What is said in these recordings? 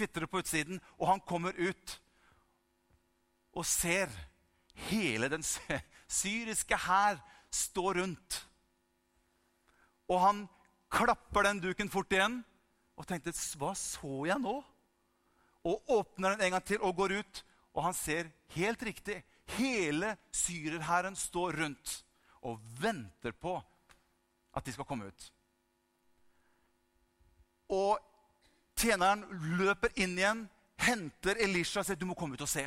kvitrer på utsiden, og han kommer ut og ser hele den syriske hær stå rundt. Og han klapper den duken fort igjen og tenkte Hva så jeg nå? Og åpner den en gang til og går ut, og han ser helt riktig. Hele syrerhæren står rundt og venter på at de skal komme ut. Og tjeneren løper inn igjen, henter Elisha og sier du må komme ut og se.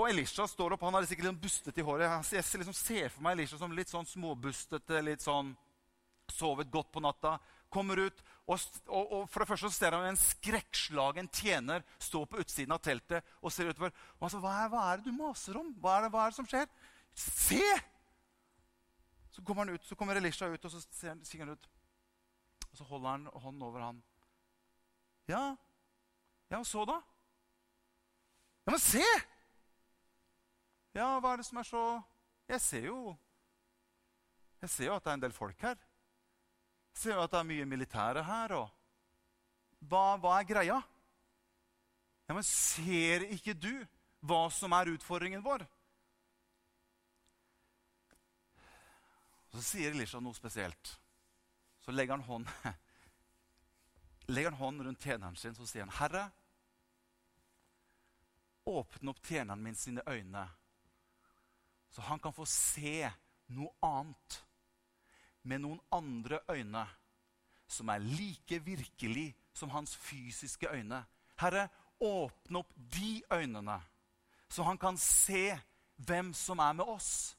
Og Elisha står opp, han har sikkert litt bustet i håret. Jeg liksom ser for meg Elisha som litt sånn småbustete, litt sånn sovet godt på natta. Kommer ut, og, og, og for det første så ser han en skrekkslagen tjener stå på utsiden av teltet og ser utover. Og han sier, hva, hva, er det du maser om? Hva er det, hva er det som skjer? Se! Så kommer han ut, så kommer Elisha ut, og så ser han, han ut. Og så holder han hånden over han. Ja, ja, og så da? Ja, men se! Ja, hva er det som er så Jeg ser jo Jeg ser jo at det er en del folk her. Jeg ser jo at det er mye militære her. og hva, hva er greia? Ja, Men ser ikke du hva som er utfordringen vår? Så sier Elisha noe spesielt. Så legger han hånd, legger han hånd rundt tjeneren sin så sier han, 'Herre, åpne opp tjeneren min sine øyne' så han kan få se noe annet med noen andre øyne som er like virkelig som hans fysiske øyne. Herre, åpne opp de øynene, så han kan se hvem som er med oss.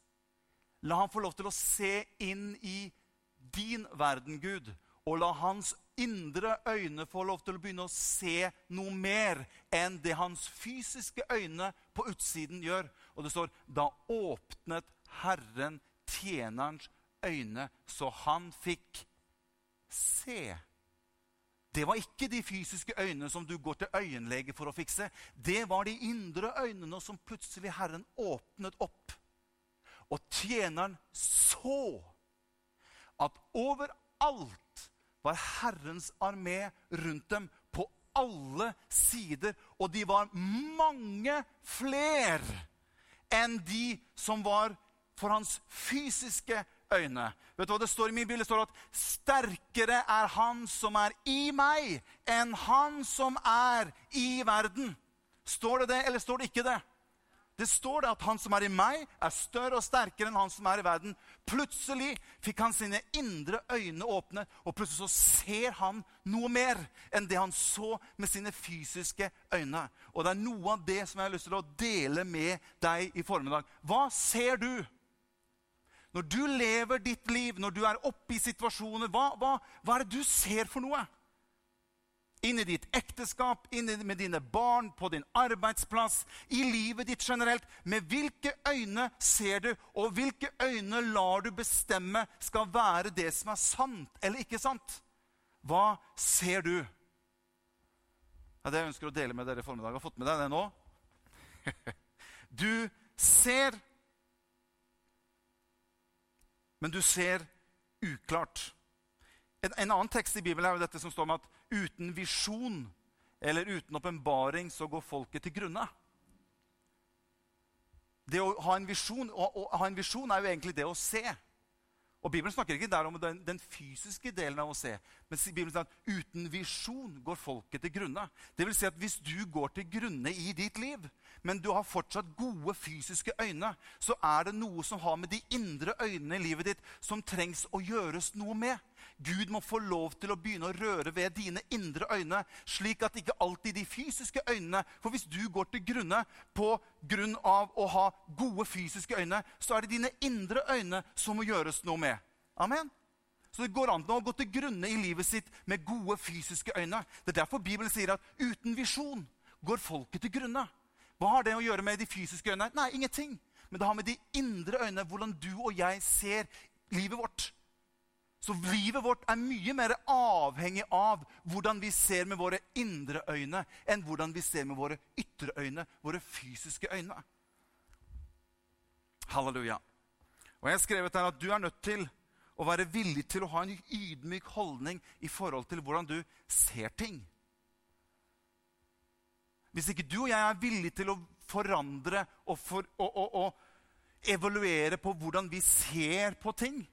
La han få lov til å se inn i din verden, Gud, og la hans indre øyne få lov til å begynne å se noe mer enn det hans fysiske øyne på utsiden gjør. Og det står da åpnet Herren tjenerens øyne, så han fikk se. Det var ikke de fysiske øynene som du går til øyenlege for å fikse. Det var de indre øynene som plutselig Herren åpnet opp. Og tjeneren så at overalt var Herrens armé rundt dem på alle sider. Og de var mange flere enn de som var for hans fysiske øyne. Vet du hva det står i min bilde Det står at 'sterkere er han som er i meg, enn han som er i verden'. Står det det, eller står det ikke det? Det står det at han som er i meg, er større og sterkere enn han som er i verden. Plutselig fikk han sine indre øyne åpne, og plutselig så ser han noe mer enn det han så med sine fysiske øyne. Og det er noe av det som jeg har lyst til å dele med deg i formiddag. Hva ser du? Når du lever ditt liv, når du er oppe i situasjoner, hva, hva, hva er det du ser for noe? Inn i ditt ekteskap, inn med dine barn, på din arbeidsplass, i livet ditt generelt. Med hvilke øyne ser du, og hvilke øyne lar du bestemme skal være det som er sant eller ikke sant? Hva ser du? Ja, det jeg ønsker å dele med dere i formiddag. Har fått med deg det nå? Du ser, men du ser uklart. En, en, annen tekst i Bibelen er jo dette som står om at uten visjon eller uten åpenbaring så går folket til grunne. Det å ha en visjon, å, å ha en visjon er jo egentlig det å se. Og Bibelen snakker ikke der om den, den, fysiske delen av å se. Men Bibelen sier at uten visjon går folket til grunne. Det vil si at Hvis du går til grunne i ditt liv, men du har fortsatt gode fysiske øyne, så er det noe som har med de indre øynene i livet ditt som trengs å gjøres noe med. Gud må få lov til å begynne å røre ved dine indre øyne, slik at ikke alltid de fysiske øynene For hvis du går til grunne på grunn av å ha gode fysiske øyne, så er det dine indre øyne som må gjøres noe med. Amen. Så det går an å gå til grunne i livet sitt med gode fysiske øyne. Det er derfor Bibelen sier at uten visjon går folket til grunne. Hva har det å gjøre med de fysiske øynene? Nei, ingenting. Men det har med de indre øynene, hvordan du og jeg ser livet vårt. Så livet vårt er mye mer avhengig av hvordan vi ser med våre indre øyne, enn hvordan vi ser med våre ytre øyne, våre fysiske øyne. Halleluja. Og Jeg har skrevet her at du er nødt til å være villig til å ha en ydmyk holdning i forhold til hvordan du ser ting. Hvis ikke du og jeg er villige til å forandre og, for, og, og, og evaluere på hvordan vi ser på ting,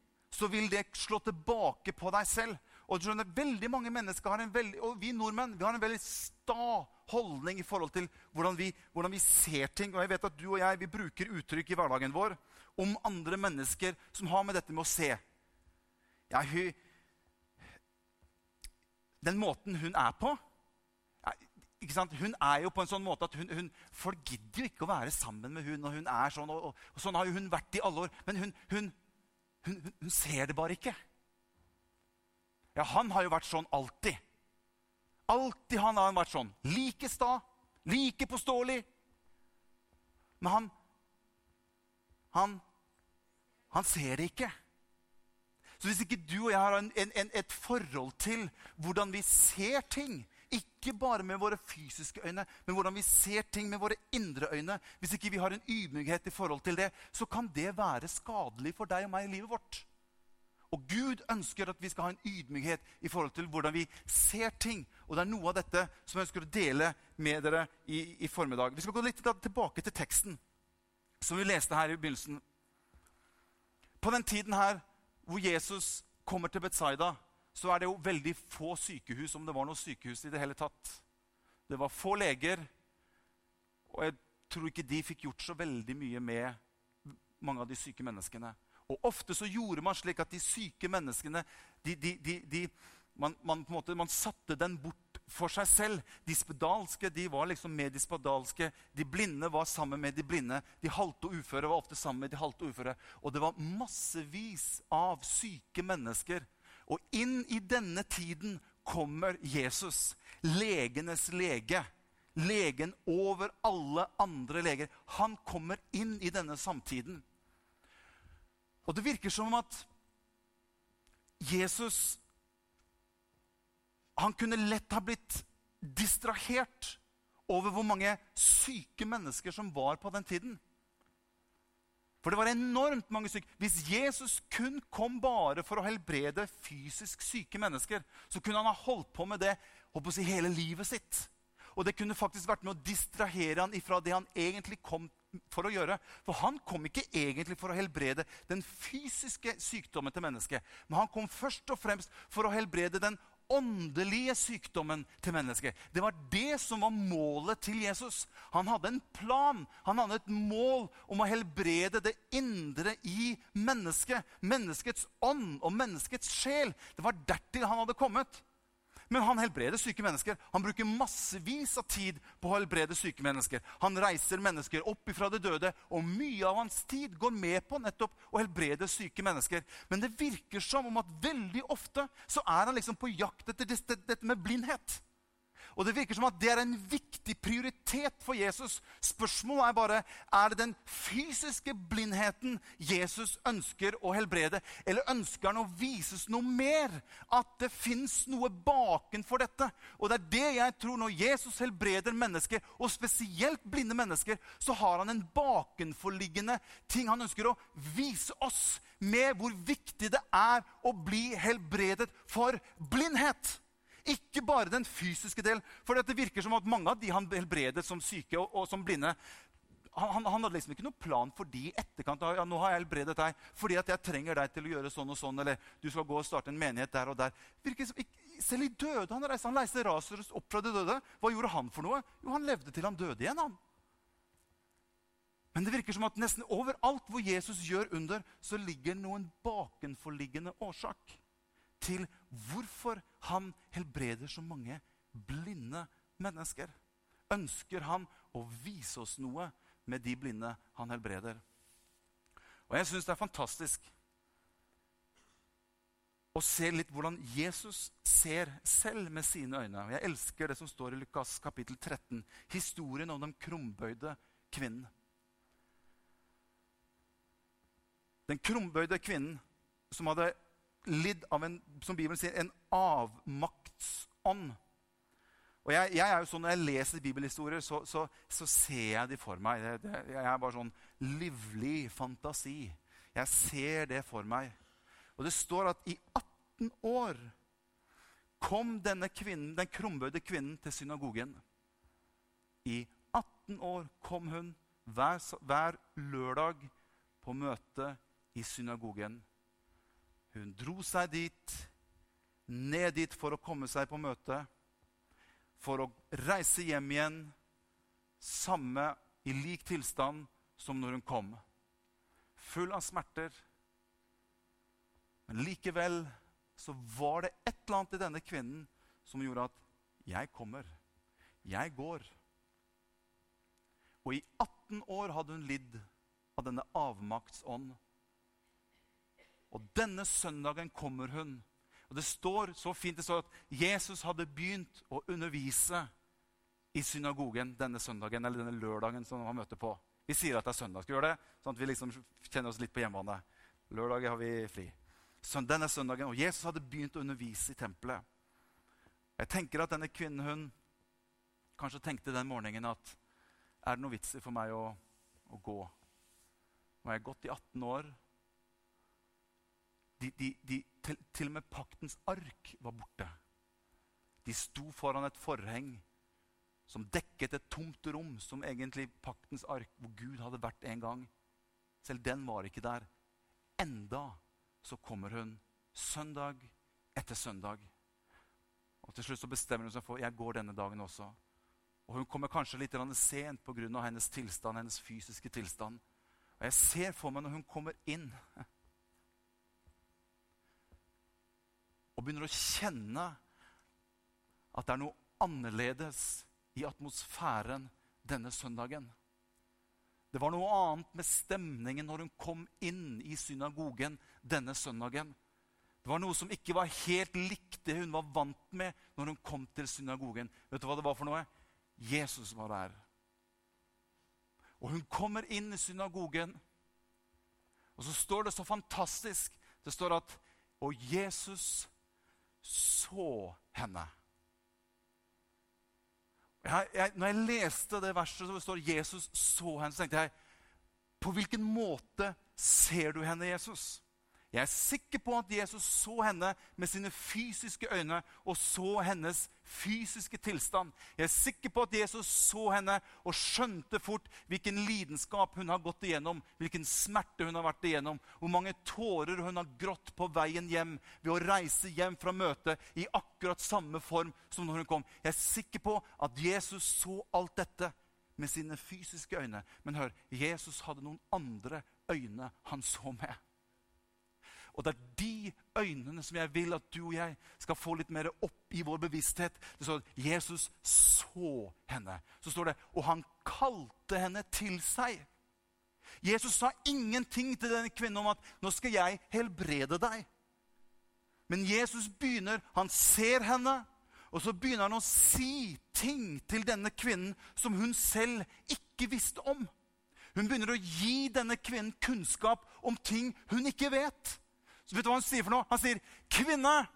så vil det slå tilbake på deg selv. Og du skjønner, veldig mange mennesker har en veldig, og vi nordmenn vi har en veldig sta holdning i forhold til hvordan vi, hvordan vi ser ting. Og jeg vet at du og jeg vi bruker uttrykk i hverdagen vår om andre mennesker som har med dette med å se. Ja, hun, den måten hun er på ikke sant? Hun er jo på en sånn måte at hun, hun, folk gidder jo ikke å være sammen med hun, og hun er sånn, og, og, og sånn har jo hun vært i alle år. Men hun, hun, hun ser det bare ikke. Ja, han har jo vært sånn alltid. Alltid han har vært sånn. Like sta, like påståelig. Men han Han Han ser det ikke. Så hvis ikke du og jeg har en, en, et forhold til hvordan vi ser ting, ikke bare med våre fysiske øyne, men hvordan vi ser ting med våre indre øyne Hvis ikke vi har en ydmykhet i forhold til det, så kan det være skadelig for deg og meg i livet vårt. Og Gud ønsker at vi skal ha en ydmykhet i forhold til hvordan vi ser ting. Og det er noe av dette som jeg ønsker å dele med dere i, i formiddag. Vi skal gå litt tilbake til teksten som vi leste her i begynnelsen. På den tiden her hvor Jesus kommer til Betzaida, så er det jo veldig få sykehus, om det var noe sykehus i det hele tatt. Det var få leger, og jeg tror ikke de fikk gjort så veldig mye med mange av de syke menneskene. Og ofte så gjorde man slik at de syke menneskene de, de, de, man, man, måte, man, satte den bort for seg selv. De spedalske de var liksom med de spedalske. De blinde var sammen med de blinde. De halte og uføre var ofte sammen med de halte og uføre. Og det var massevis av syke mennesker. Og inn i denne tiden kommer Jesus, legenes lege. Legen over alle andre leger. Han kommer inn i denne samtiden. Og det virker som om at Jesus Han kunne lett ha blitt distrahert over hvor mange syke mennesker som var på den tiden. For det var enormt mange syke. Hvis Jesus kun kom bare for å helbrede fysisk syke mennesker, så kunne han ha holdt på med det si, hele livet sitt. Og det kunne faktisk vært med å distrahere han ifra det han egentlig kom for å gjøre. For han kom ikke egentlig for å helbrede den fysiske sykdommen til mennesket. Men han kom først og fremst for å helbrede den åndelige sykdommen til mennesket. Det var det som var målet til Jesus. Han hadde en plan, han hadde et mål om å helbrede det indre i mennesket. Menneskets ånd og menneskets sjel. Det var dertil han hadde kommet. Men han helbreder syke mennesker. Han bruker massevis av tid på å helbrede syke mennesker. Han reiser mennesker opp ifra det døde, og mye av hans tid går med på nettopp å helbrede syke mennesker. Men det virker som om at veldig ofte så er han liksom på jakt etter dette med blindhet. Og det virker som at det er en viktig prioritet for Jesus. Spørsmålet er bare er det den fysiske blindheten Jesus ønsker å helbrede, eller ønsker han å vises noe mer? At det fins noe bakenfor dette. Og det er det jeg tror når Jesus helbreder mennesker, og spesielt blinde mennesker, så har han en bakenforliggende ting han ønsker å vise oss med hvor viktig det er å bli helbredet for blindhet. Ikke bare den fysiske del. For det virker som at mange av de han helbredet som syke og, og som blinde han, han, hadde liksom ikke noen plan for de i etterkant. Ja, nå har jeg helbredet deg fordi at jeg trenger deg til å gjøre sånn og sånn. Eller du skal gå og starte en menighet der og der. Som, selv i døde han reiste. Han reiste Rasers opp fra de døde. Hva gjorde han for noe? Jo, han levde til han døde igjen. han. Men det virker som at nesten overalt hvor Jesus gjør under, så ligger noen bakenforliggende årsak til hvorfor han helbreder så mange blinde mennesker. Ønsker han å vise oss noe med de blinde han helbreder? Og Jeg syns det er fantastisk å se litt hvordan Jesus ser selv med sine øyne. Jeg elsker det som står i Lukas kapittel 13, historien om den krumbøyde kvinnen. Den krumbøyde kvinnen som hadde lidd av en, som Bibelen sier, en avmaktsånd. Og jeg, jeg, er jo sånn, Når jeg leser bibelhistorier, så, så, så ser jeg de for meg. Det, det, jeg er bare sånn livlig fantasi. Jeg ser det for meg. Og det står at i 18 år kom denne kvinnen, den krumbøyde kvinnen til synagogen. I 18 år kom hun hver, hver lørdag på møte i synagogen. Hun dro seg dit, ned dit for å komme seg på møte, for å reise hjem igjen samme i lik tilstand som når hun kom. Full av smerter. Men likevel så var det et eller annet i denne kvinnen som gjorde at 'jeg kommer', 'jeg går'. Og i 18 år hadde hun lidd av denne avmaktsånd. Og denne søndagen kommer hun. Og Det står så fint det står at Jesus hadde begynt å undervise i synagogen denne søndagen, eller denne lørdagen som han møter på. Vi sier at det er søndag. Skal vi gjøre det? Sånn at vi liksom kjenner oss litt på hjemmebane. Lørdag har vi fri denne søndagen, og Jesus hadde begynt å undervise i tempelet. Jeg tenker at denne kvinnen hun kanskje tenkte den morgenen at er det noe vits i for meg å, å gå? Nå har jeg gått i 18 år. De, de, de, til, til, og med paktens ark var borte. De sto foran et forheng som dekket et tomt rom, som egentlig paktens ark, hvor Gud hadde vært en gang. Selv den var ikke der. Enda så kommer hun søndag etter søndag. Og Til slutt så bestemmer hun seg for jeg går denne dagen også. Og Hun kommer kanskje litt sent pga. hennes tilstand, hennes fysiske tilstand. Og Jeg ser for meg når hun kommer inn og begynner å kjenne at det er noe annerledes i atmosfæren denne søndagen. Det var noe annet med stemningen når hun kom inn i synagogen denne søndagen. Det var noe som ikke var helt likt det hun var vant med når hun kom til synagogen. Vet du hva det var for noe? Jesus var der. Og hun kommer inn i synagogen, og så står det så fantastisk Det står at Og Jesus så henne. Jeg, jeg, når jeg leste det verset som står 'Jesus så henne', så tenkte jeg På hvilken måte ser du henne, Jesus? Jeg er sikker på at Jesus så henne med sine fysiske øyne og så hennes fysiske tilstand. Jeg er sikker på at Jesus så henne og skjønte fort hvilken lidenskap hun har gått igjennom, hvilken smerte hun har vært igjennom, hvor mange tårer hun har grått på veien hjem ved å reise hjem fra møtet i akkurat samme form som når hun kom. Jeg er sikker på at Jesus så alt dette med sine fysiske øyne. Men hør, Jesus hadde noen andre øyne han så med. Og det er de øynene som jeg vil at du og jeg skal få litt mer opp i vår bevissthet. Det står at Jesus så henne. Så står det og han kalte henne til seg. Jesus sa ingenting til denne kvinnen om at 'nå skal jeg helbrede deg'. Men Jesus begynner, han ser henne, og så begynner han å si ting til denne kvinnen som hun selv ikke visste om. Hun begynner å gi denne kvinnen kunnskap om ting hun ikke vet. Så vet du hva han sier for noe? Han sier, 'Kvinne,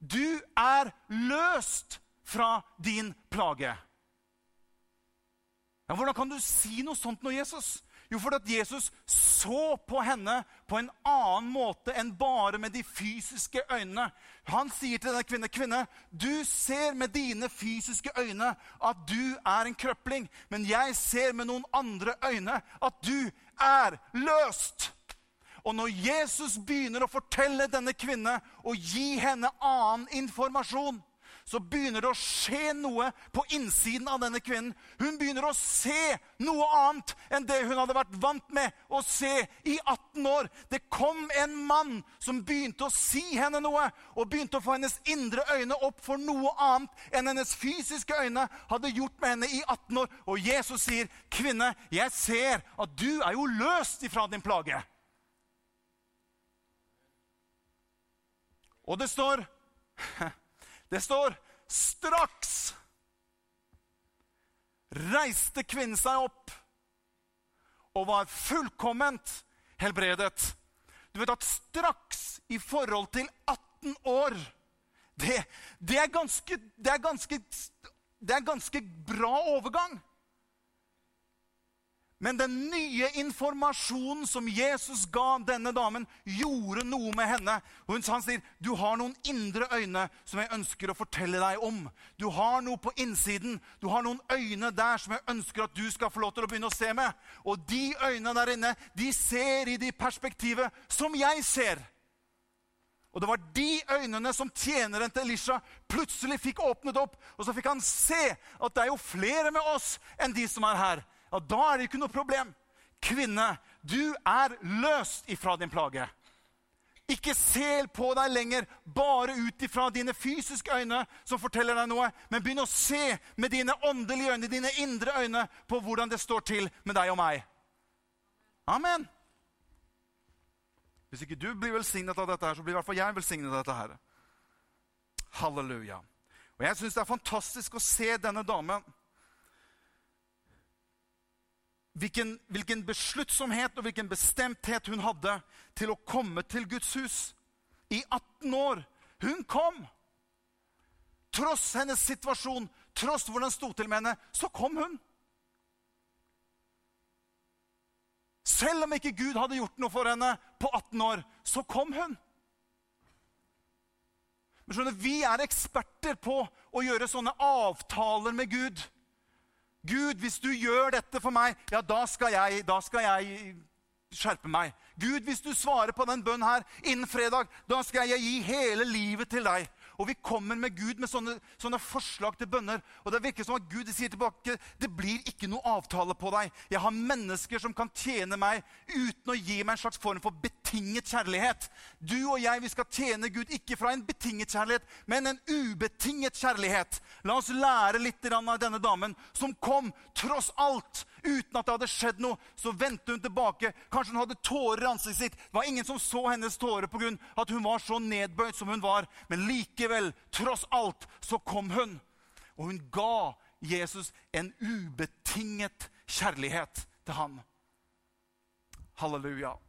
du er løst fra din plage.' Ja, Hvordan kan du si noe sånt nå, Jesus? Jo, fordi at Jesus så på henne på en annen måte enn bare med de fysiske øynene. Han sier til denne kvinne, kvinne, du ser med dine fysiske øyne at du er en krøpling, men jeg ser med noen andre øyne at du er løst. Og når Jesus begynner å fortelle denne kvinne og gi henne annen informasjon, så begynner det å skje noe på innsiden av denne kvinnen. Hun begynner å se noe annet enn det hun hadde vært vant med å se i 18 år. Det kom en mann som begynte å si henne noe, og begynte å få hennes indre øyne opp for noe annet enn hennes fysiske øyne hadde gjort med henne i 18 år. Og Jesus sier, 'Kvinne, jeg ser at du er jo løst ifra din plage.' Og det står Det står straks reiste kvinnen seg opp og var fullkomment helbredet. Du vet at straks i forhold til 18 år Det, det, er, ganske, det, er, ganske, det er ganske bra overgang. Men den nye informasjonen som Jesus ga denne damen, gjorde noe med henne. Og han sier, 'Du har noen indre øyne som jeg ønsker å fortelle deg om.' 'Du har noe på innsiden. Du har noen øyne der som jeg ønsker at du skal få lov til å begynne å se med.' Og de øynene der inne, de ser i de perspektivet som jeg ser. Og det var de øynene som tjeneren til Elisha plutselig fikk åpnet opp. Og så fikk han se at det er jo flere med oss enn de som er her ja, da er det ikke noe problem. Kvinne, du er løst ifra din plage. Ikke sel på deg lenger bare ut ifra dine fysiske øyne, som forteller deg noe, men begynn å se med dine åndelige øyne, dine indre øyne, på hvordan det står til med deg og meg. Amen. Hvis ikke du blir velsignet av dette, her, så blir i hvert fall jeg velsignet av dette. her. Halleluja. Og Jeg syns det er fantastisk å se denne damen hvilken, hvilken besluttsomhet og hvilken bestemthet hun hadde til å komme til Guds hus. I 18 år. Hun kom. Tross hennes situasjon, tross hvordan det sto til med henne, så kom hun. Selv om ikke Gud hadde gjort noe for henne på 18 år, så kom hun. Men skjønner, Vi er eksperter på å gjøre sånne avtaler med Gud. Gud, hvis du gjør dette for meg, ja, da skal jeg, da skal jeg skjerpe meg. Gud, hvis du svarer på den bønnen her innen fredag, da skal jeg gi hele livet til deg. Og vi kommer med Gud med sånne, sånne, forslag til bønner. Og det virker som at Gud sier tilbake det blir ikke noe avtale på deg. Jeg har mennesker som kan tjene meg uten å gi meg en slags form for betinget kjærlighet. Du og jeg vi skal tjene Gud ikke fra en betinget kjærlighet, men en ubetinget kjærlighet. La oss lære litt av denne damen som kom tross alt uten at det hadde skjedd noe. Så vendte hun tilbake. Kanskje hun hadde tårer i ansiktet sitt. Det var ingen som så hennes tårer pga. at hun var så nedbøyd som hun var. Men likevel, tross alt, så kom hun. Og hun ga Jesus en ubetinget kjærlighet til han. Halleluja.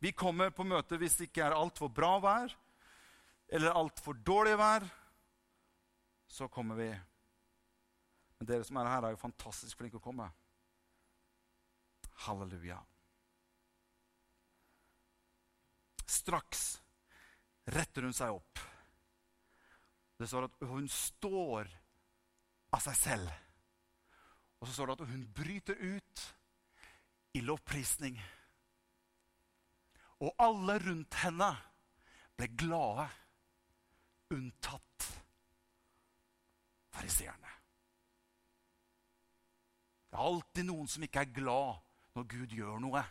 Vi kommer på møte hvis det ikke er altfor bra vær eller altfor dårlig vær. Så kommer vi. Men dere som er her, er jo fantastisk flinke å komme. Halleluja. Straks retter hun seg opp. Det står at hun står av seg selv. Og så står det at hun bryter ut i lovprisning. Og alle rundt henne ble glade, unntatt fariseerne. Det er alltid noen som ikke er glad når Gud gjør noe.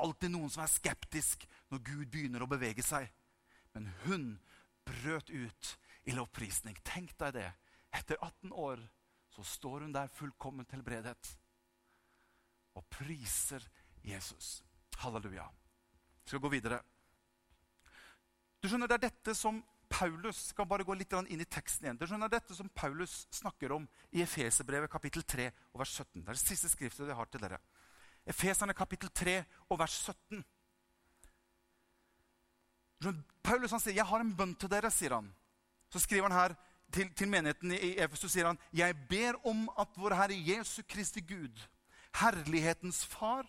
Alltid noen som er skeptisk når Gud begynner å bevege seg. Men hun brøt ut i lovprisning. Tenk deg det. Etter 18 år så står hun der fullkomment helbredet og priser Jesus. Halleluja. Vi skal gå videre. Du skjønner, Det er dette som Paulus skal bare gå litt inn i teksten igjen. Det er dette som Paulus snakker om i Efeserbrevet kapittel 3 og vers 17. Det er det siste skriftet jeg har til dere. Efeserne kapittel 3 og vers 17. Paulus han sier, 'Jeg har en bønn til dere', sier han. Så skriver han her til, til menigheten i Efesus sier han, 'Jeg ber om at vår Herre Jesu Kristi Gud, herlighetens Far,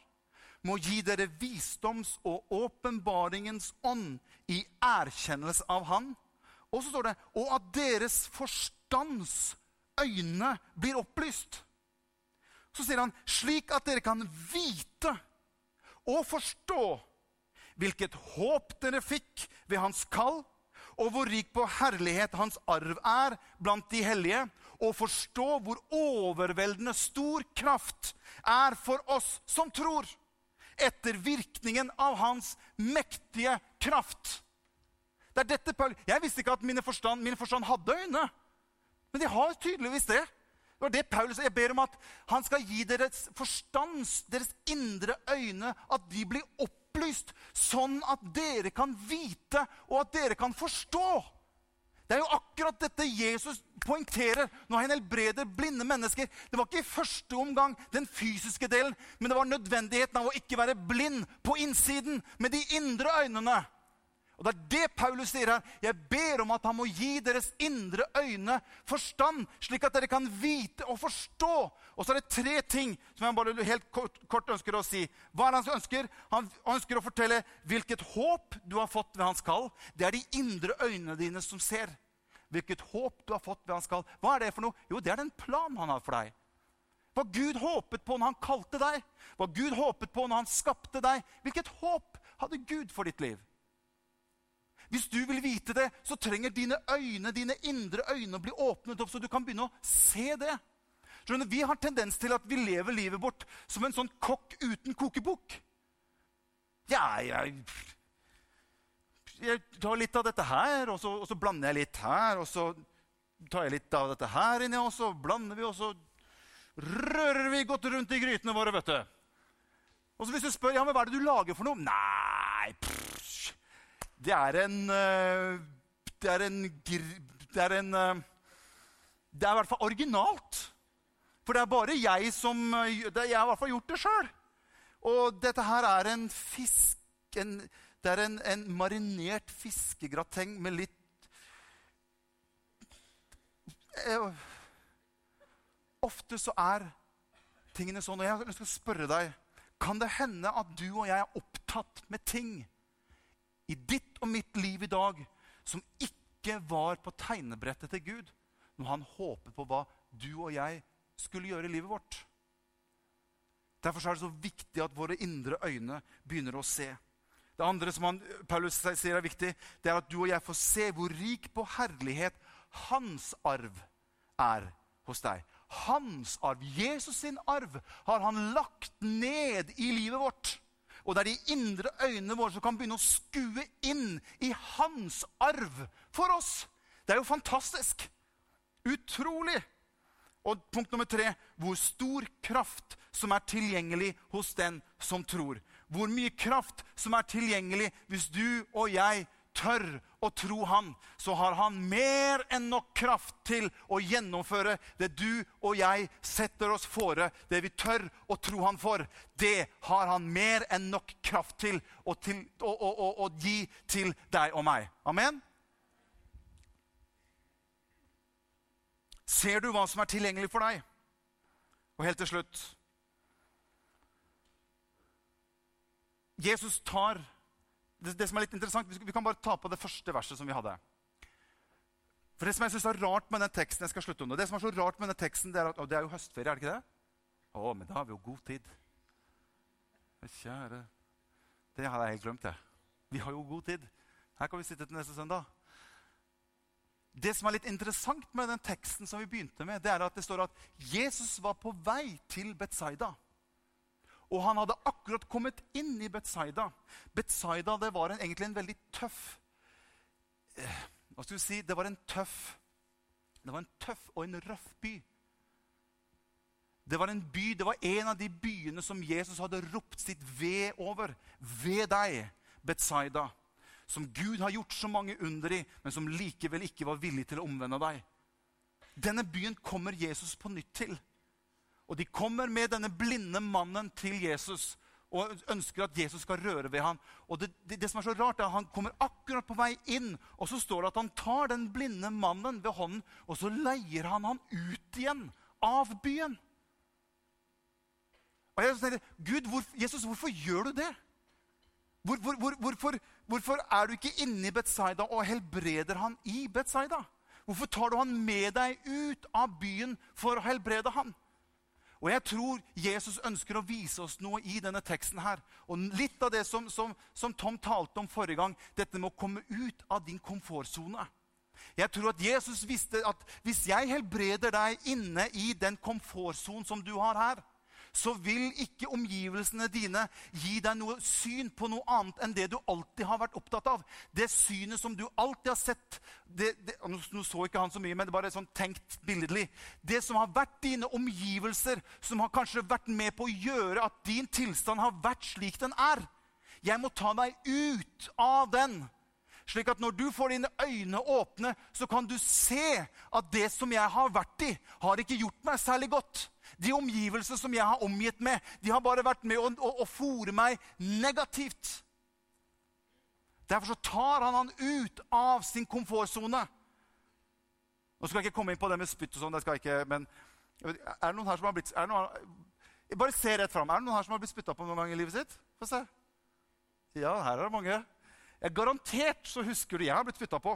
må gi dere visdoms- og åpenbaringens ånd i erkjennelse av Han.' Og så står det, 'Og at deres forstands øyne blir opplyst'. Så sier han, 'Slik at dere kan vite og forstå' hvilket håp dere fikk ved hans kall, og hvor rik på herlighet hans arv er blant de hellige, og forstå hvor overveldende stor kraft er for oss som tror, etter virkningen av hans mektige kraft. Det er dette Jeg visste ikke at mine forstand, min forstand hadde øyne, men de har tydeligvis det. Det var det Paulus, Jeg ber om at han skal gi deres forstands, deres indre øyne, at de blir opplyst, sånn at dere kan vite og at dere kan forstå. Det er jo akkurat dette Jesus poengterer når han helbreder blinde mennesker. Det var ikke i første omgang den fysiske delen, men det var nødvendigheten av å ikke være blind på innsiden med de indre øynene. Og Det er det Paulus sier her. Jeg ber om at han må gi deres indre øyne forstand, slik at dere kan vite og forstå. Og så er det tre ting som jeg bare helt kort, kort ønsker å si. Hva er det han ønsker? Han ønsker å fortelle hvilket håp du har fått ved hans kall. Det er de indre øynene dine som ser. Hvilket håp du har fått ved hans kall. Hva er det for noe? Jo, det er den planen han har for deg. Hva Gud håpet på når han kalte deg, hva Gud håpet på når han skapte deg. Hvilket håp hadde Gud for ditt liv? Hvis du vil vite det, så trenger dine øyne, dine indre øyne å bli åpnet opp, så du kan begynne å se det. Skjønner, vi har tendens til at vi lever livet vårt som en sånn kokk uten kokebok. Ja, jeg, jeg tar litt av dette her, og så, og så, blander jeg litt her. Og så tar jeg litt av dette her inni, og så blander vi, og så rører vi godt rundt i grytene våre. vet du. Og så hvis du spør ja, men hva er det du lager for noe Nei, pff, det er en eh, Det er en Det er en eh, Det er i hvert fall originalt. For det er bare jeg som eh, Jeg har i hvert fall gjort det sjøl. Og dette her er en fisk en, Det er en, en marinert fiskegrateng med litt Ofte så er tingene sånn. Og jeg å spørre deg Kan det hende at du og jeg er opptatt med ting i ditt og mitt liv i dag som ikke var på tegnebrettet til Gud når han håpet på hva du og jeg skulle gjøre i livet vårt? Derfor er det så viktig at våre indre øyne begynner å se. Det andre som han, Paulus sier er viktig, det er at du og jeg får se hvor rik på herlighet hans arv er hos deg. Hans arv, Jesus sin arv, har han lagt ned i livet vårt. Og det er de indre øynene våre som kan begynne å skue inn i hans arv for oss. Det er jo fantastisk. Utrolig. Og punkt nummer tre hvor stor kraft som er tilgjengelig hos den som tror. Hvor mye kraft som er tilgjengelig hvis du og jeg tør å tro Han, så har Han mer enn nok kraft til å gjennomføre det du og jeg setter oss fore, det vi tør å tro Han for. Det har Han mer enn nok kraft til å, til, å, å, å gi til deg og meg. Amen? Ser du hva som er tilgjengelig for deg? Og helt til slutt Jesus tar det, det, som er litt interessant, Vi kan bare ta på det første verset som vi hadde. For Det som jeg synes er rart med den teksten, jeg skal slutte om det, som er så rart med den teksten, det er at, det er jo høstferie, er det ikke det? Å, men da har vi jo god tid. Kjære Det hadde jeg helt glemt, jeg. Vi har jo god tid. Her kan vi sitte til neste søndag. Det som er litt interessant med den teksten som vi begynte med, det er at det står at Jesus var på vei til Betzaida. Og han hadde akkurat kommet inn i Betzaida. Betzaida det var en, egentlig en veldig tøff eh, Hva skal vi si? Det var en tøff Det var en tøff og en røff by. Det var en by, det var en av de byene som Jesus hadde ropt sitt ved over. Ved deg, Betzaida. Som Gud har gjort så mange under i, men som likevel ikke var villig til å omvende deg. Denne byen kommer Jesus på nytt til. Og de kommer med denne blinde mannen til Jesus og ønsker at Jesus skal røre ved ham. Og det, det, det, som er så rart, er at Han kommer akkurat på vei inn, og så står det at han tar den blinde mannen ved hånden, og så leier han han ut igjen av byen. Og jeg tenker, Gud, hvor, Jesus, hvorfor gjør du det? Hvor, hvor, hvorfor, hvorfor, er du ikke inne i Betzaida og helbreder han i Betzaida? Hvorfor tar du han med deg ut av byen for å helbrede han? Og jeg tror Jesus ønsker å vise oss noe i denne teksten. her. Og Litt av det som, som, som Tom talte om forrige gang, dette med å komme ut av din komfortsone. Jeg tror at Jesus visste at hvis jeg helbreder deg inne i den komfortsonen som du har her, så vil ikke omgivelsene dine gi deg noe syn på noe annet enn det du alltid har vært opptatt av. Det synet som du alltid har sett det, det, Nå så ikke han så mye, men det bare sånn tenkt billedlig. Det som har vært dine omgivelser, som har kanskje vært med på å gjøre at din tilstand har vært slik den er. Jeg må ta deg ut av den. Slik at når du får dine øyne åpne, så kan du se at det som jeg har vært i, har ikke gjort meg særlig godt. De omgivelsene som jeg har omgitt med, de har bare vært med å, å, å fòre meg negativt. Derfor så tar han han ut av sin komfortsone. Nå skal jeg ikke komme inn på det med spytt og sånn, er det noen her som har blitt noen, Bare se rett fram. Er det noen her som har blitt spytta på noen gang i livet sitt? Få se. Ja, her er det mange. Jeg, garantert så husker du Jeg har blitt spytta på.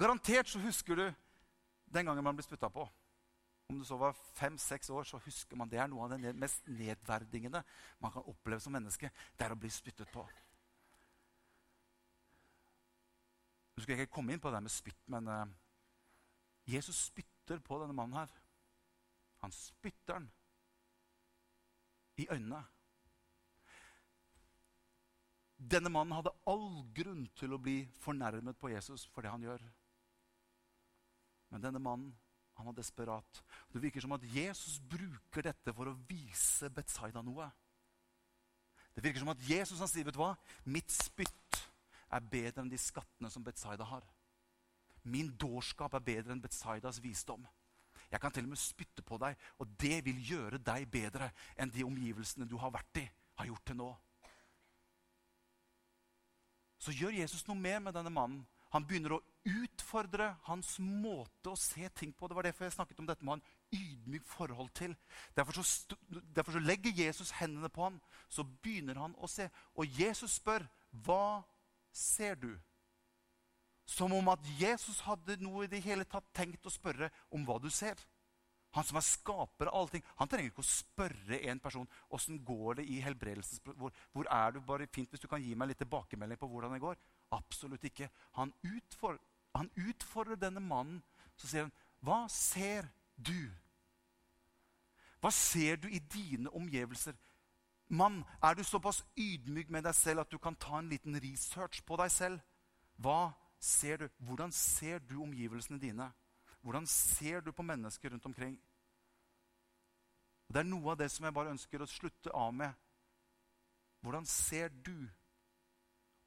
Garantert så husker du den gangen man ble spytta på. Om det så var fem-seks år, så husker man det er noe av det mest nedverdigende man kan oppleve som menneske. Det er å bli spyttet på. Nå skal jeg ikke komme inn på det med spytt, men uh, Jesus spytter på denne mannen her. Han spytter den i øynene. Denne mannen hadde all grunn til å bli fornærmet på Jesus for det han gjør. Men denne mannen han var desperat. Det virker som at Jesus bruker dette for å vise Betzaida noe. Det virker som at Jesus han sier, vet du hva? Mitt spytt er bedre enn de skattene som Betzaida har. Min dårskap er bedre enn Betzaidas visdom. Jeg kan til og med spytte på deg, og det vil gjøre deg bedre enn de omgivelsene du har vært i, har gjort til nå. Så gjør Jesus noe mer med denne mannen. Han begynner å utfordre hans måte å se ting på. Det var derfor jeg snakket om dette med å ha en ydmyk forhold til. Derfor så, derfor så, legger Jesus hendene på ham. Så begynner han å se. Og Jesus spør, 'Hva ser du?' Som om at Jesus hadde noe i det hele tatt tenkt å spørre om hva du ser. Han som er skaper av alle ting. Han trenger ikke å spørre en person åssen går det i helbredelsen. Hvor, hvor, er du? Bare fint hvis du kan gi meg litt tilbakemelding på hvordan det går. Absolutt ikke. Han, utfor, han utfordrer denne mannen. Så sier han, 'Hva ser du?' Hva ser du i dine omgivelser? Mann, er du såpass ydmyk med deg selv at du kan ta en liten research på deg selv? Hva ser du? Hvordan ser du omgivelsene dine? Hvordan ser du på mennesker rundt omkring? det er noe av det som jeg bare ønsker å slutte av med. Hvordan ser du?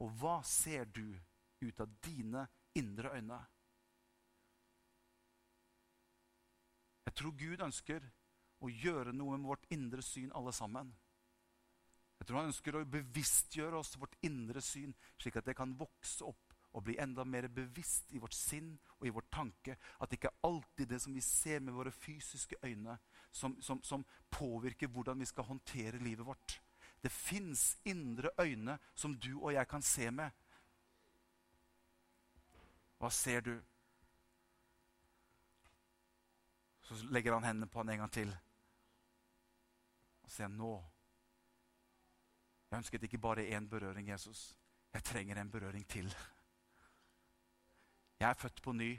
Og hva ser du ut av dine indre øyne? Jeg tror Gud ønsker å gjøre noe med vårt indre syn, alle sammen. Jeg tror han ønsker å bevisstgjøre oss vårt indre syn, slik at det kan vokse opp og bli enda mer bevisst i vårt sinn og i vår tanke. At det ikke er alltid det som vi ser med våre fysiske øyne, som, som, som påvirker hvordan vi skal håndtere livet vårt. Det fins indre øyne som du og jeg kan se med. Hva ser du? Så legger han hendene på han en gang til. Og sier nå Jeg ønsket ikke bare én berøring, Jesus. Jeg trenger en berøring til. Jeg er født på ny,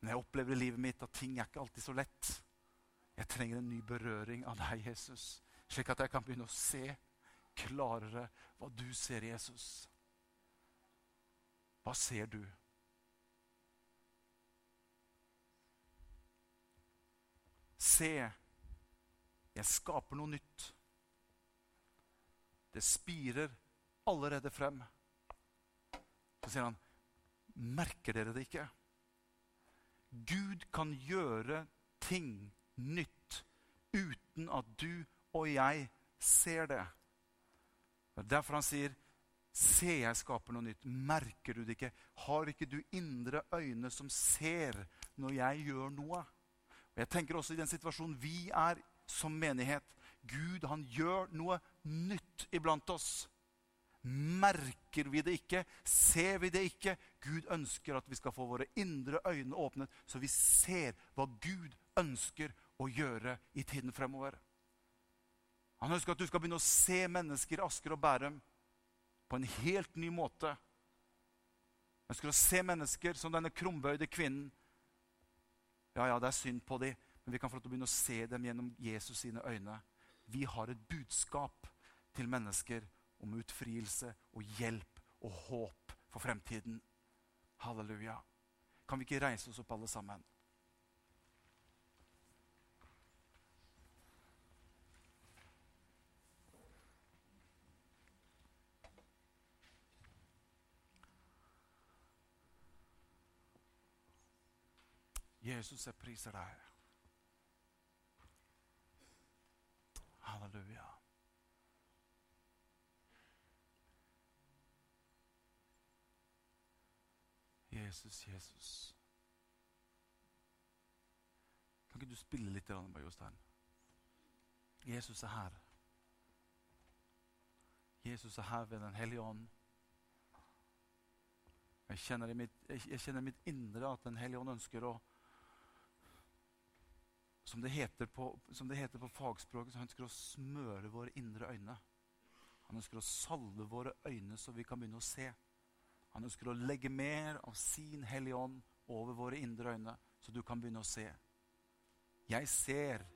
men jeg opplever i livet mitt at ting er ikke alltid så lett. Jeg trenger en ny berøring av deg, Jesus, slik at jeg kan begynne å se klarere hva du ser, Jesus. Hva ser du? Se, jeg skaper noe nytt. Det spirer allerede frem. Så sier han, Merker dere det ikke? Gud kan gjøre ting nytt uten at du og jeg ser det. Det er derfor han sier, 'Se, jeg skaper noe nytt.' Merker du det ikke? Har ikke du indre øyne som ser når jeg gjør noe? Og Jeg tenker også i den situasjonen vi er som menighet. Gud, han gjør noe nytt iblant oss. Merker vi det ikke? Ser vi det ikke? Gud ønsker at vi skal få våre indre øyne åpnet, så vi ser hva Gud ønsker å gjøre i tiden fremover. Han ønsker at du skal begynne å se mennesker i Asker og Bærum på en helt ny måte. Han ønsker å se mennesker som denne krumbøyde kvinnen. Ja, ja, det er synd på dem, men vi kan få lov til å begynne å se dem gjennom Jesus sine øyne. Vi har et budskap til mennesker om utfrielse og hjelp og håp for fremtiden. Halleluja. Kan vi ikke reise oss opp, alle sammen? Jesus, jeg priser deg. Halleluja. Jesus, Jesus. Kan ikke du spille litt på Jostein? Jesus er her. Jesus er her ved Den hellige ånd. Jeg kjenner, i mitt, jeg kjenner mitt indre at Den hellige ånd ønsker å som det, på, som det heter på, fagspråket, så han ønsker å smøre våre indre øyne. Han ønsker å salve våre øyne så vi kan begynne å se. Han ønsker å legge mer av sin Hellige Ånd over våre indre øyne, så du kan begynne å se. Jeg ser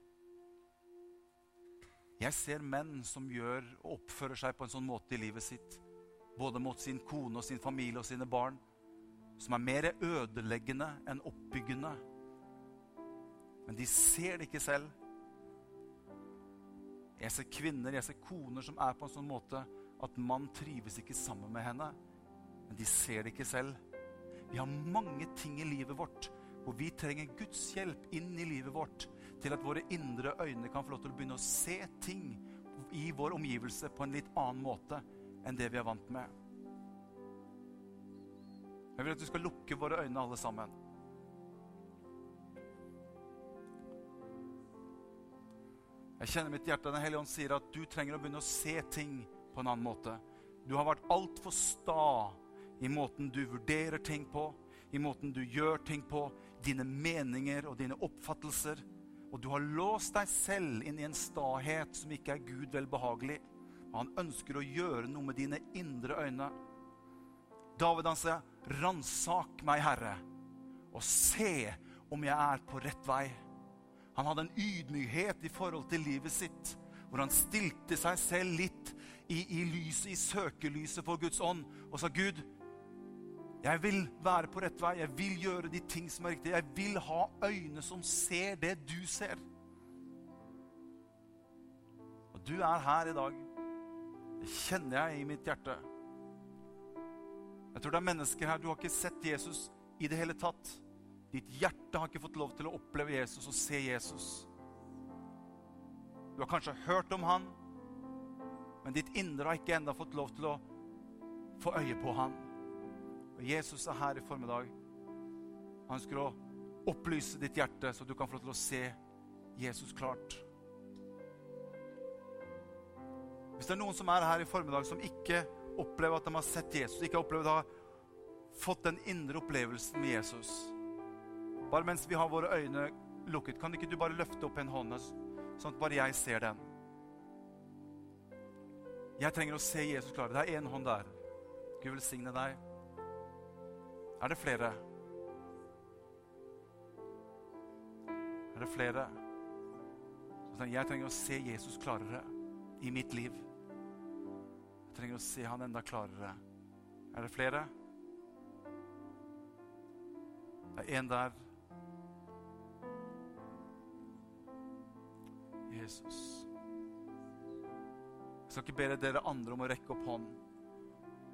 Jeg ser menn som gjør og oppfører seg på en sånn måte i livet sitt, både mot sin kone og sin familie og sine barn, som er mer ødeleggende enn oppbyggende. Men de ser det ikke selv. Jeg ser kvinner, jeg ser koner som er på en sånn måte at mann trives ikke sammen med henne. Men de ser det ikke selv. Vi har mange ting i livet vårt hvor vi trenger Guds hjelp inn i livet vårt til at våre indre øyne kan få lov til å begynne å se ting i vår omgivelse på en litt annen måte enn det vi er vant med. Jeg vil at vi skal lukke våre øyne, alle sammen. Jeg kjenner mitt hjerte. Den hellige ånd sier at du trenger å begynne å se ting på en annen måte. Du har vært altfor sta i måten du vurderer ting på, i måten du gjør ting på, dine meninger og dine oppfattelser. Og du har låst deg selv inn i en stahet som ikke er Gud velbehagelig. Og han ønsker å gjøre noe med dine indre øyne. David han sier, 'Ransak meg, Herre, og se om jeg er på rett vei.' Han hadde en ydmykhet i forhold til livet sitt, hvor han stilte seg selv litt i, i lyset, i søkelyset for Guds ånd, og sa, 'Gud, jeg vil være på rett vei. Jeg vil gjøre de ting som er riktige. Jeg vil ha øyne som ser det du ser. Og du er her i dag. Det kjenner jeg i mitt hjerte. Jeg tror det er mennesker her Du har ikke sett Jesus i det hele tatt. Ditt hjerte har ikke fått lov til å oppleve Jesus og se Jesus. Du har kanskje hørt om han, men ditt indre har ikke ennå fått lov til å få øye på han. Og Jesus er her i formiddag. Han ønsker å opplyse ditt hjerte, så du kan få lov til å se Jesus klart. Hvis det er noen som er her i formiddag som ikke opplever at de har sett Jesus, ikke har opplevd å ha fått den indre opplevelsen med Jesus Bare mens vi har våre øyne lukket, kan ikke du bare løfte opp en hånd, sånn at bare jeg ser den? Jeg trenger å se Jesus klare. Det er én hånd der. Gud velsigne deg. Er det flere? Er det flere? Jeg trenger å se Jesus klarere i mitt liv. Jeg trenger å se han enda klarere. Er det flere? Det er én der. Jesus. Jeg skal ikke be dere andre om å rekke opp hånd.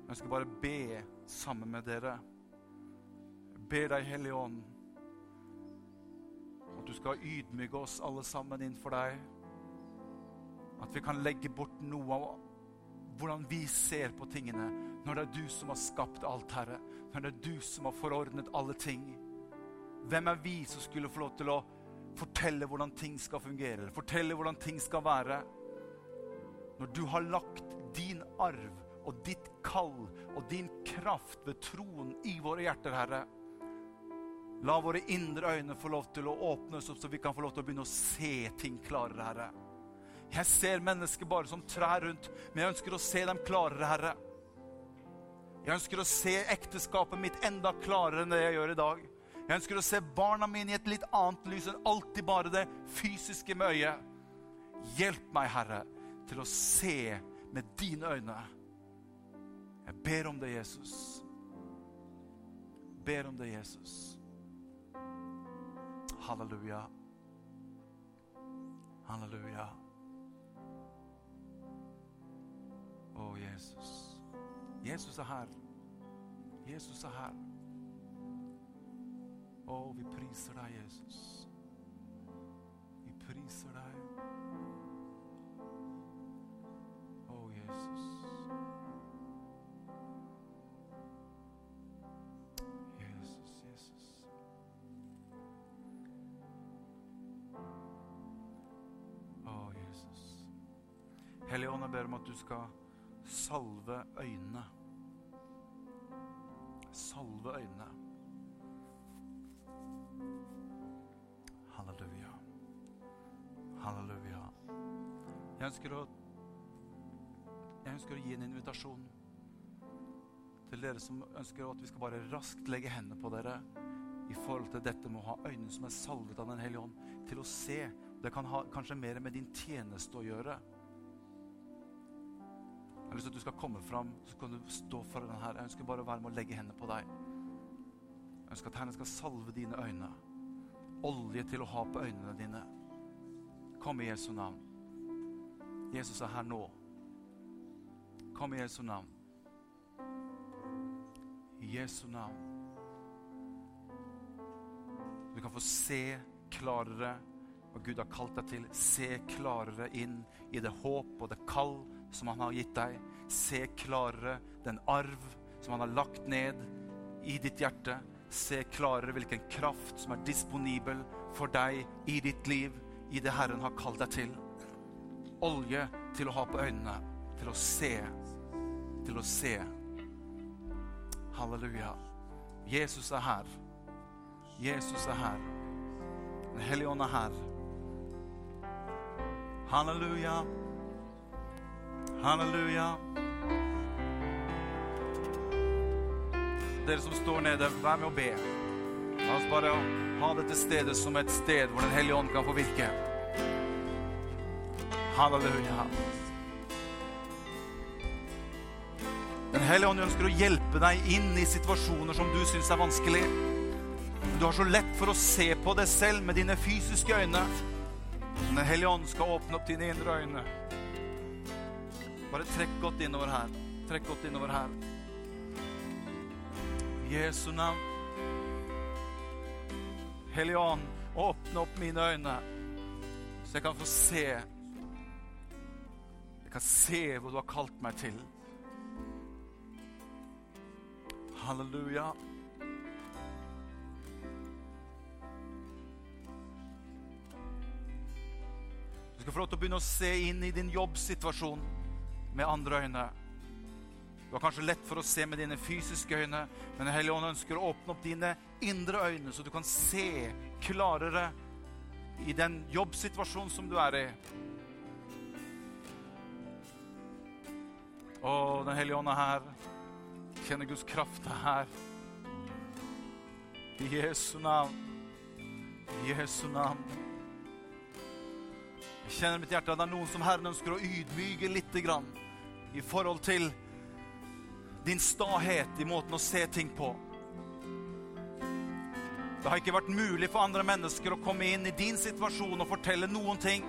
Jeg skal bare be sammen med dere ber deg, Hellige Ånd, at du skal ydmyke oss alle sammen innenfor deg. At vi kan legge bort noe av hvordan vi ser på tingene når det er du som har skapt alt, Herre. Når det er du som har forordnet alle ting. Hvem er vi som skulle få lov til å fortelle hvordan ting skal fungere? Fortelle hvordan ting skal være? Når du har lagt din arv og ditt kall og din kraft ved troen i våre hjerter, Herre La våre indre øyne få lov til å åpnes opp, så vi kan få lov til å begynne å se ting klarere, Herre. Jeg ser mennesker bare som trær rundt, men jeg ønsker å se dem klarere, Herre. Jeg ønsker å se ekteskapet mitt enda klarere enn det jeg gjør i dag. Jeg ønsker å se barna mine i et litt annet lys enn alltid bare det fysiske med øyet. Hjelp meg, Herre, til å se med dine øyne. Jeg ber om det, Jesus. Jeg ber om det, Jesus. Halleluja. Halleluja. Å, Jesus. Jesus er her. Jesus er her. Å, vi priser deg, Jesus. Vi priser deg. Å, Jesus. Jesus, Jesus. Å, Jesus. Hellige Ånd, jeg ber om at du skal salve øynene. Salve øynene. Halleluja. Jeg ønsker å Jeg ønsker å gi en invitasjon til dere som ønsker at vi skal bare raskt legge hendene på dere i forhold til dette med å ha øyne som er salvet av Den hellige ånd, til å se. Det kan ha kanskje mer med din tjeneste å gjøre. Jeg har lyst til at du skal komme fram, så kan du stå foran den her. Jeg ønsker bare å være med å legge hendene på deg. Jeg ønsker at Herren skal salve dine øyne. Olje til å ha på øynene dine. Kom i Jesu navn. Jesus er her nå. Kom i Jesu navn. I Jesu navn. Du kan få se klarere hva Gud har kalt deg til. Se klarere inn i det håp og det kall som han har gitt deg. Se klarere den arv som han har lagt ned i ditt hjerte. Se klarere hvilken kraft som er disponibel for deg i ditt liv, i det Herren har kalt deg til. Olje til å ha på øynene, til å se til å se. Halleluja. Jesus er her. Jesus er her. Den hellige ånd er her. Halleluja. Halleluja. Dere som står nede, vær med å be. La oss bare ha dette stedet som et sted hvor Den hellige ånd kan få virke. Halleluja. Den hellige ånd ønsker å hjelpe deg inn i situasjoner som du syns er vanskelig. Du har så lett for å se på deg selv med dine fysiske øyne. Men Den hellige ånd skal åpne opp dine indre øyne. Bare trekk godt innover her. Trekk godt innover her. Jesu navn. Hellige ånd, åpne opp mine øyne, så jeg kan få se. Jeg kan se hvor du har kalt meg til. Halleluja. Du skal få lov til å begynne å se inn i din jobbsituasjon med andre øyne. Du har kanskje lett for å se med dine fysiske øyne, men Den hellige ånd ønsker å åpne opp dine indre øyne, så du kan se klarere i den jobbsituasjonen som du er i. Å, Den hellige ånd er her. Kjenner Guds kraft er her. I Jesu navn. I Jesu navn. Jeg kjenner i mitt hjerte at det er noen som Herren ønsker å ydmyke litt grann i forhold til din stahet i måten å se ting på. Det har ikke vært mulig for andre mennesker å komme inn i din situasjon og fortelle noen ting,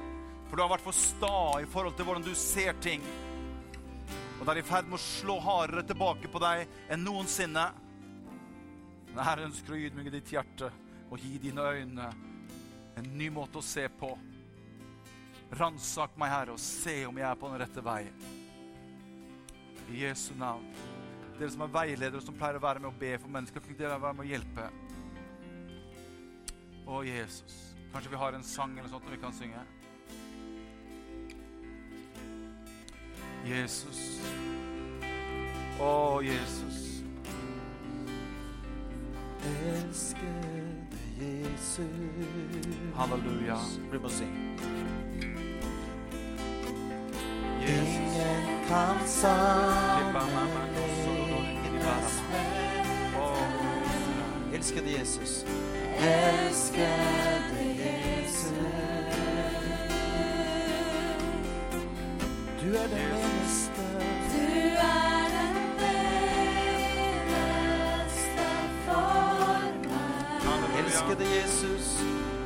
for du har vært for sta i forhold til hvordan du ser ting. Og det er i ferd med å slå hardere tilbake på deg enn noensinne. Men Herre ønsker å ydmyke ditt hjerte og gi dine øyne en ny måte å se på. Ransak meg, Herre, og se om jeg er på den rette vei. I Jesu navn. Dere som er veiledere som pleier å være med å be for mennesker, kan dere være med å hjelpe? Å, Jesus. Kanskje vi har en sang eller sånt vi kan synge? Jesus. Å, Jesus. Elskede Jesus. Halleluja. Vi må synge. Jesus. Ingen kan sammenlignes med Elskede Jesus. Elskede Jesus, Du er den eneste. du er den eneste for meg. Elskede Jesus.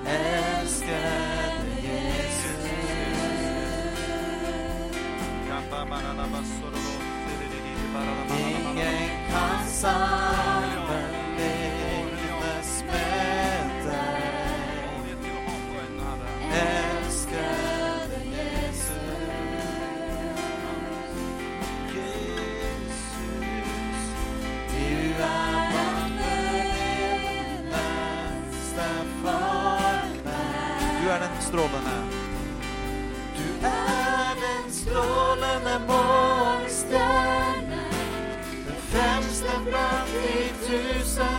Elskede Jesus. Ingen kan sammenlignes morgenstrålene. Du er den strålende morgenstjerne, den fremste blant de tusen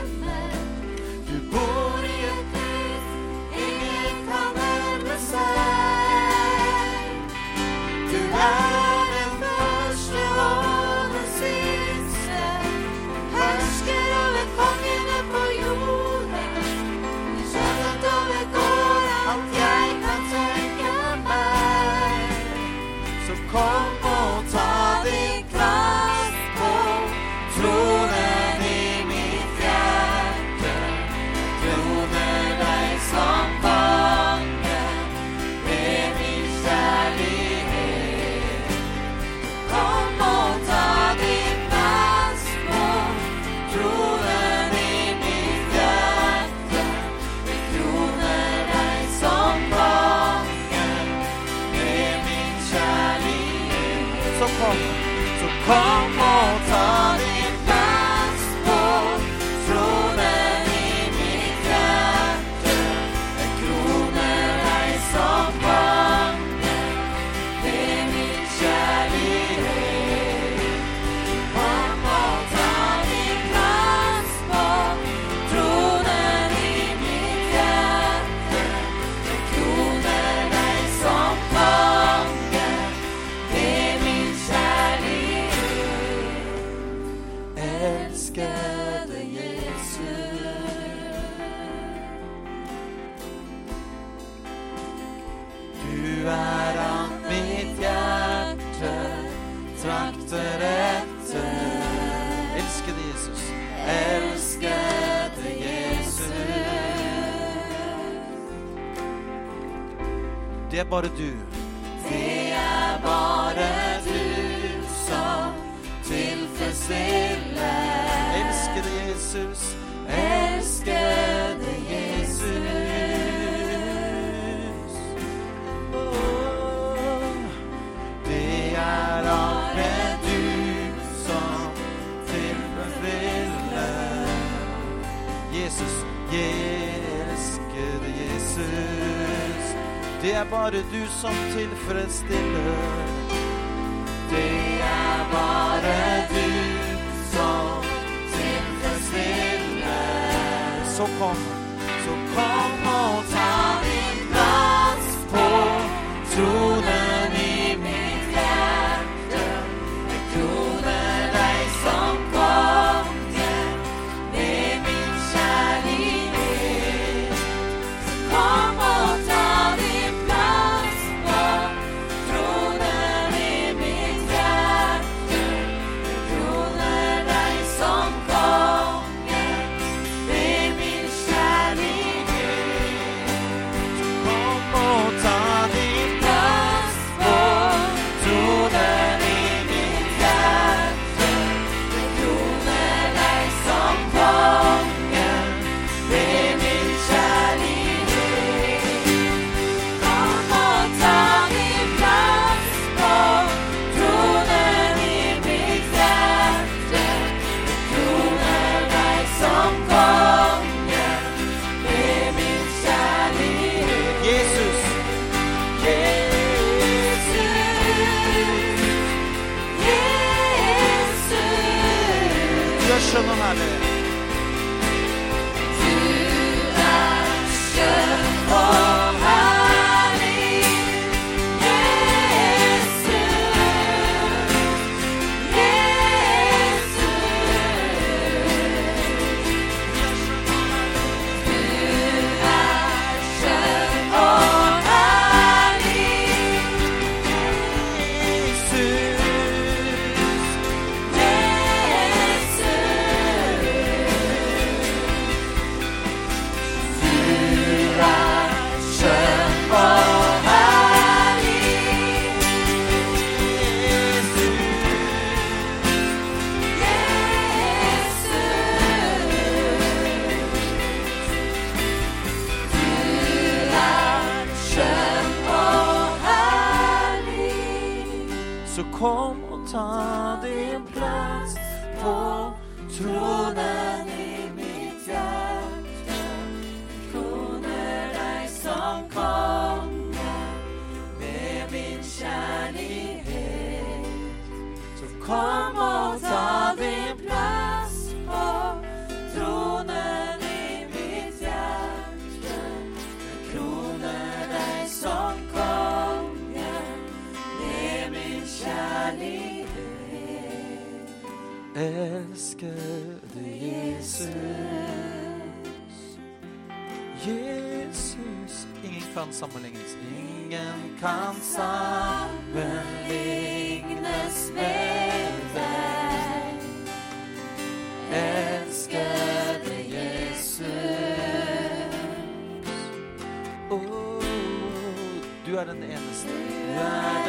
might want to do bare du som tilfredsstiller. Det er bare du som tilfredsstiller. Så kom, så kom. Jesus. Ingen kan sammenlignes. Ingen kan sammenlignes med deg. Elskede Jesus. Oh, du er den eneste. Du er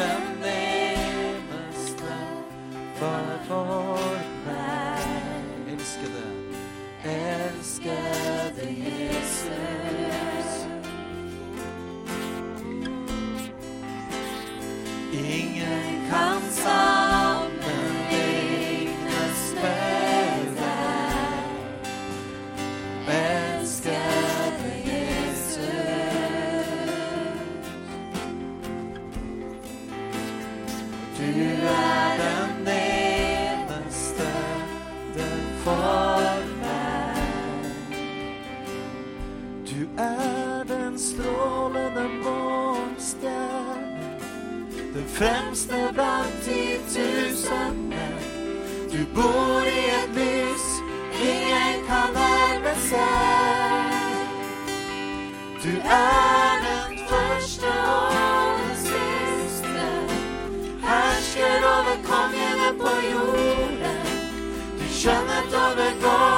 blant titusener. Du bor i et lys ingen kan nærme seg. Du er den første og den siste, hersker over kongene på jorden. Du skjønnet over alt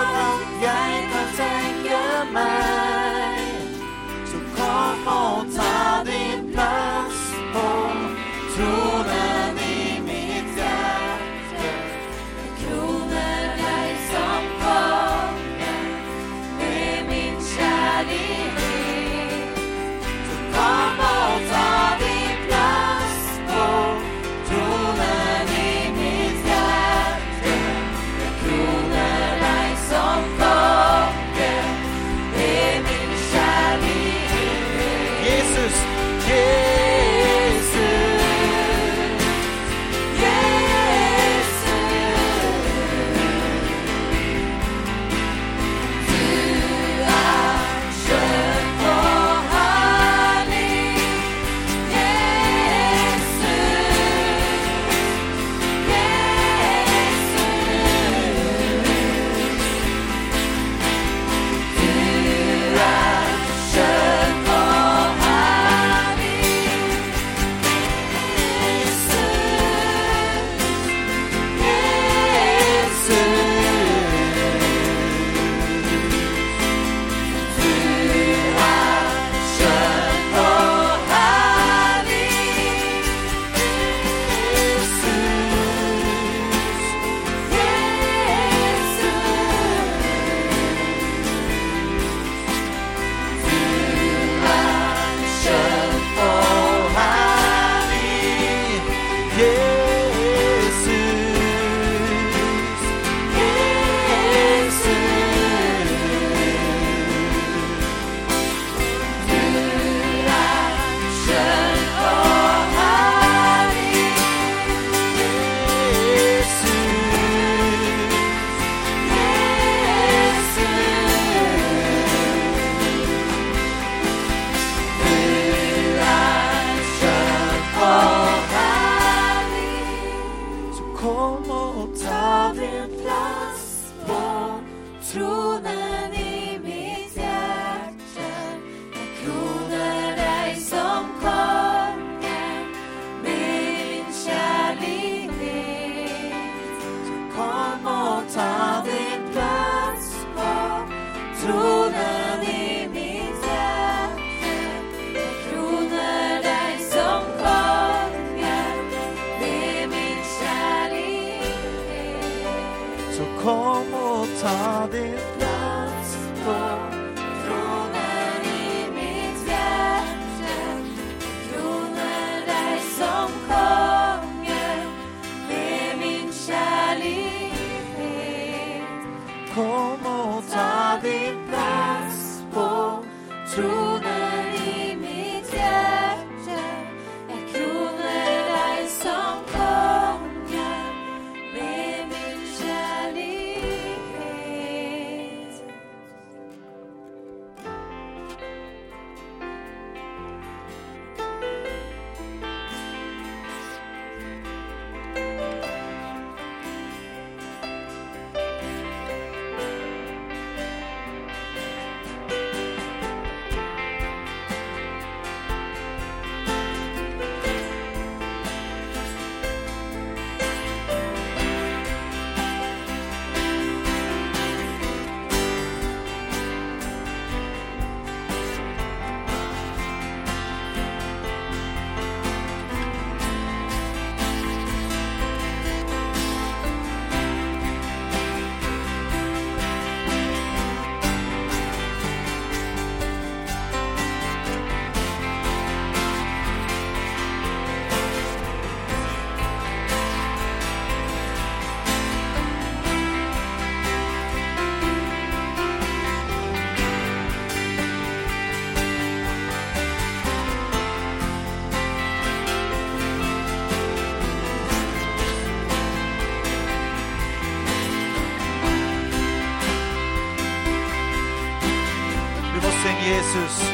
Jesus.